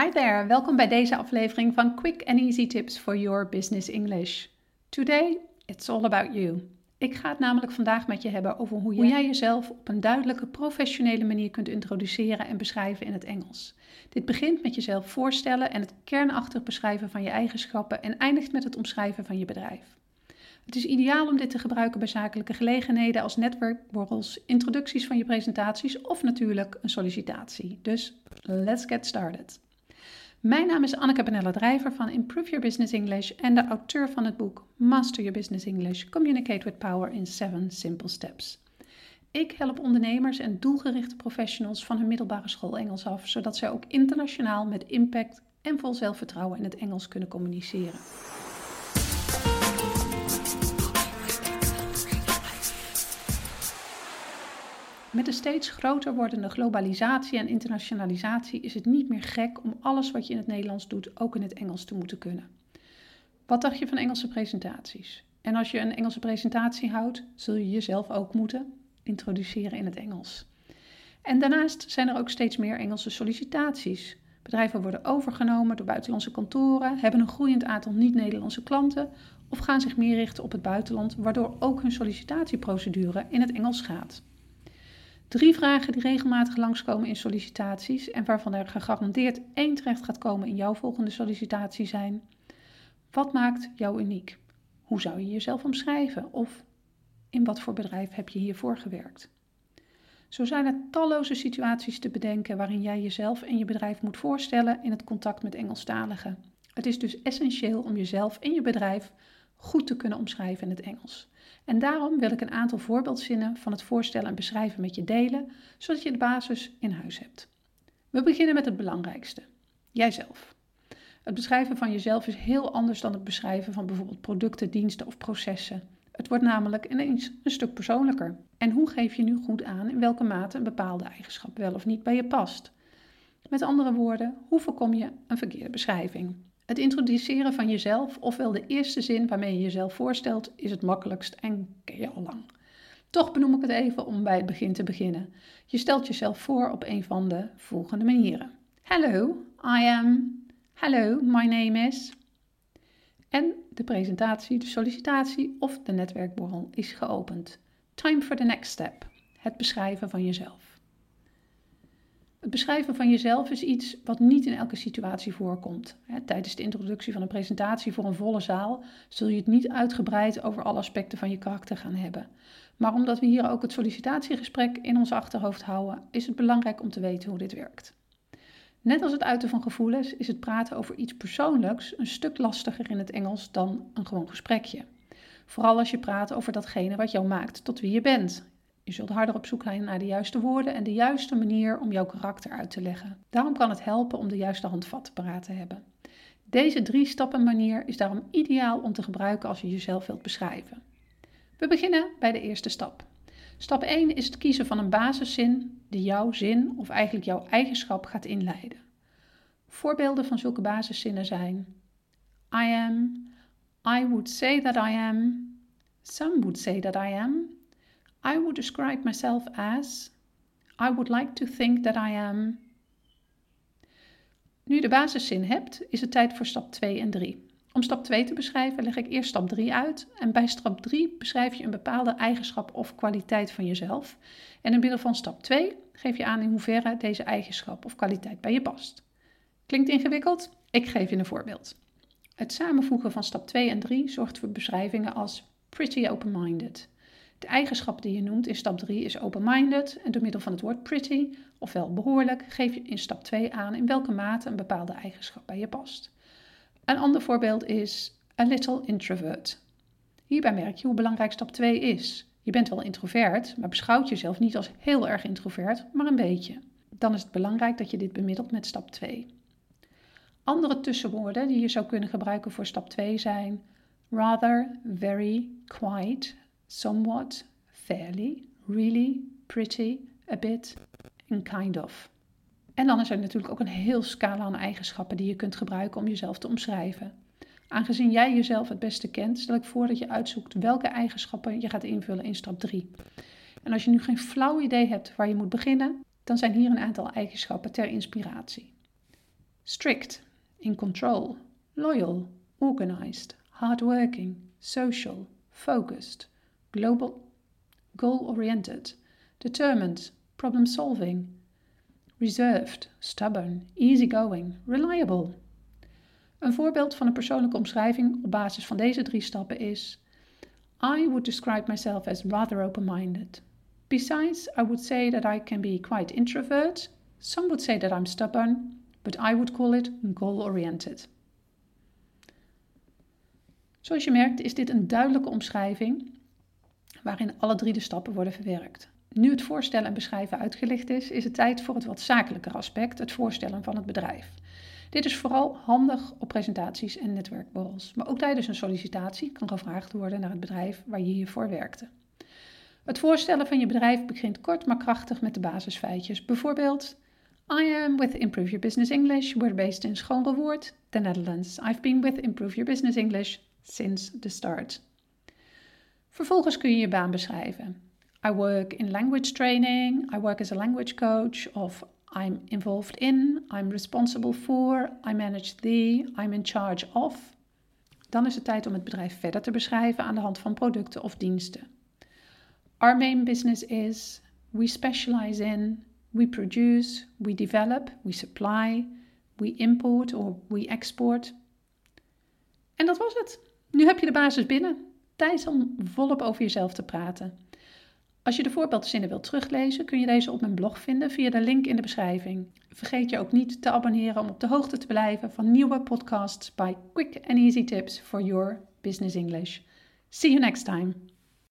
Hi there, welkom bij deze aflevering van Quick and Easy Tips for Your Business English. Today, it's all about you. Ik ga het namelijk vandaag met je hebben over hoe, hoe jij jezelf op een duidelijke, professionele manier kunt introduceren en beschrijven in het Engels. Dit begint met jezelf voorstellen en het kernachtig beschrijven van je eigenschappen en eindigt met het omschrijven van je bedrijf. Het is ideaal om dit te gebruiken bij zakelijke gelegenheden als netwerkborrels, introducties van je presentaties of natuurlijk een sollicitatie. Dus let's get started. Mijn naam is Anneke Benella Drijver van Improve Your Business English en de auteur van het boek Master Your Business English: Communicate with Power in 7 Simple Steps. Ik help ondernemers en doelgerichte professionals van hun middelbare school Engels af, zodat zij ook internationaal met impact en vol zelfvertrouwen in het Engels kunnen communiceren. Met de steeds groter wordende globalisatie en internationalisatie is het niet meer gek om alles wat je in het Nederlands doet ook in het Engels te moeten kunnen. Wat dacht je van Engelse presentaties? En als je een Engelse presentatie houdt, zul je jezelf ook moeten introduceren in het Engels. En daarnaast zijn er ook steeds meer Engelse sollicitaties. Bedrijven worden overgenomen door buitenlandse kantoren, hebben een groeiend aantal niet-Nederlandse klanten of gaan zich meer richten op het buitenland, waardoor ook hun sollicitatieprocedure in het Engels gaat. Drie vragen die regelmatig langskomen in sollicitaties en waarvan er gegarandeerd één terecht gaat komen in jouw volgende sollicitatie zijn. Wat maakt jou uniek? Hoe zou je jezelf omschrijven? Of in wat voor bedrijf heb je hiervoor gewerkt? Zo zijn er talloze situaties te bedenken waarin jij jezelf en je bedrijf moet voorstellen in het contact met Engelstaligen. Het is dus essentieel om jezelf en je bedrijf goed te kunnen omschrijven in het Engels. En daarom wil ik een aantal voorbeeldzinnen van het voorstellen en beschrijven met je delen, zodat je de basis in huis hebt. We beginnen met het belangrijkste: jijzelf. Het beschrijven van jezelf is heel anders dan het beschrijven van bijvoorbeeld producten, diensten of processen. Het wordt namelijk ineens een stuk persoonlijker. En hoe geef je nu goed aan in welke mate een bepaalde eigenschap wel of niet bij je past? Met andere woorden, hoe voorkom je een verkeerde beschrijving? Het introduceren van jezelf, ofwel de eerste zin waarmee je jezelf voorstelt, is het makkelijkst en ken je al lang. Toch benoem ik het even om bij het begin te beginnen. Je stelt jezelf voor op een van de volgende manieren. Hello, I am. Hello, my name is. En de presentatie, de sollicitatie of de netwerkborrel is geopend. Time for the next step. Het beschrijven van jezelf. Het beschrijven van jezelf is iets wat niet in elke situatie voorkomt. Tijdens de introductie van een presentatie voor een volle zaal zul je het niet uitgebreid over alle aspecten van je karakter gaan hebben. Maar omdat we hier ook het sollicitatiegesprek in ons achterhoofd houden, is het belangrijk om te weten hoe dit werkt. Net als het uiten van gevoelens is het praten over iets persoonlijks een stuk lastiger in het Engels dan een gewoon gesprekje. Vooral als je praat over datgene wat jou maakt tot wie je bent. Je zult harder op zoek zijn naar de juiste woorden en de juiste manier om jouw karakter uit te leggen. Daarom kan het helpen om de juiste handvatten paraat te hebben. Deze drie stappen manier is daarom ideaal om te gebruiken als je jezelf wilt beschrijven. We beginnen bij de eerste stap. Stap 1 is het kiezen van een basiszin die jouw zin of eigenlijk jouw eigenschap gaat inleiden. Voorbeelden van zulke basiszinnen zijn: I am, I would say that I am, some would say that I am, I would describe myself as. I would like to think that I am. Nu je de basiszin hebt, is het tijd voor stap 2 en 3. Om stap 2 te beschrijven leg ik eerst stap 3 uit en bij stap 3 beschrijf je een bepaalde eigenschap of kwaliteit van jezelf. En in middel van stap 2 geef je aan in hoeverre deze eigenschap of kwaliteit bij je past. Klinkt ingewikkeld? Ik geef je een voorbeeld. Het samenvoegen van stap 2 en 3 zorgt voor beschrijvingen als pretty open-minded, de eigenschap die je noemt in stap 3 is open-minded en door middel van het woord pretty, ofwel behoorlijk, geef je in stap 2 aan in welke mate een bepaalde eigenschap bij je past. Een ander voorbeeld is a little introvert. Hierbij merk je hoe belangrijk stap 2 is. Je bent wel introvert, maar beschouwt jezelf niet als heel erg introvert, maar een beetje. Dan is het belangrijk dat je dit bemiddelt met stap 2. Andere tussenwoorden die je zou kunnen gebruiken voor stap 2 zijn rather, very, quite, somewhat, fairly, really, pretty, a bit en kind of. En dan is er natuurlijk ook een heel scala aan eigenschappen die je kunt gebruiken om jezelf te omschrijven. Aangezien jij jezelf het beste kent, stel ik voor dat je uitzoekt welke eigenschappen je gaat invullen in stap 3. En als je nu geen flauw idee hebt waar je moet beginnen, dan zijn hier een aantal eigenschappen ter inspiratie. strict, in control, loyal, organized, hardworking, social, focused, global, goal oriented, determined, problem solving, reserved, stubborn, easygoing, reliable. Een voorbeeld van een persoonlijke omschrijving op basis van deze drie stappen is: I would describe myself as rather open minded. Besides, I would say that I can be quite introvert. Some would say that I'm stubborn, but I would call it goal oriented. Zoals je merkt is dit een duidelijke omschrijving waarin alle drie de stappen worden verwerkt. Nu het voorstellen en beschrijven uitgelicht is, is het tijd voor het wat zakelijker aspect, het voorstellen van het bedrijf. Dit is vooral handig op presentaties en netwerkborrels, maar ook tijdens een sollicitatie kan gevraagd worden naar het bedrijf waar je hiervoor werkte. Het voorstellen van je bedrijf begint kort maar krachtig met de basisfeitjes. Bijvoorbeeld, I am with Improve Your Business English. We're based in Schoonrewoerd, the Netherlands. I've been with Improve Your Business English since the start. Vervolgens kun je je baan beschrijven. I work in language training, I work as a language coach, of I'm involved in, I'm responsible for, I manage the, I'm in charge of. Dan is het tijd om het bedrijf verder te beschrijven aan de hand van producten of diensten. Our main business is we specialize in, we produce, we develop, we supply, we import or we export. En dat was het. Nu heb je de basis binnen. Tijd om volop over jezelf te praten. Als je de voorbeeldzinnen wilt teruglezen, kun je deze op mijn blog vinden via de link in de beschrijving. Vergeet je ook niet te abonneren om op de hoogte te blijven van nieuwe podcasts by Quick and Easy Tips for Your Business English. See you next time.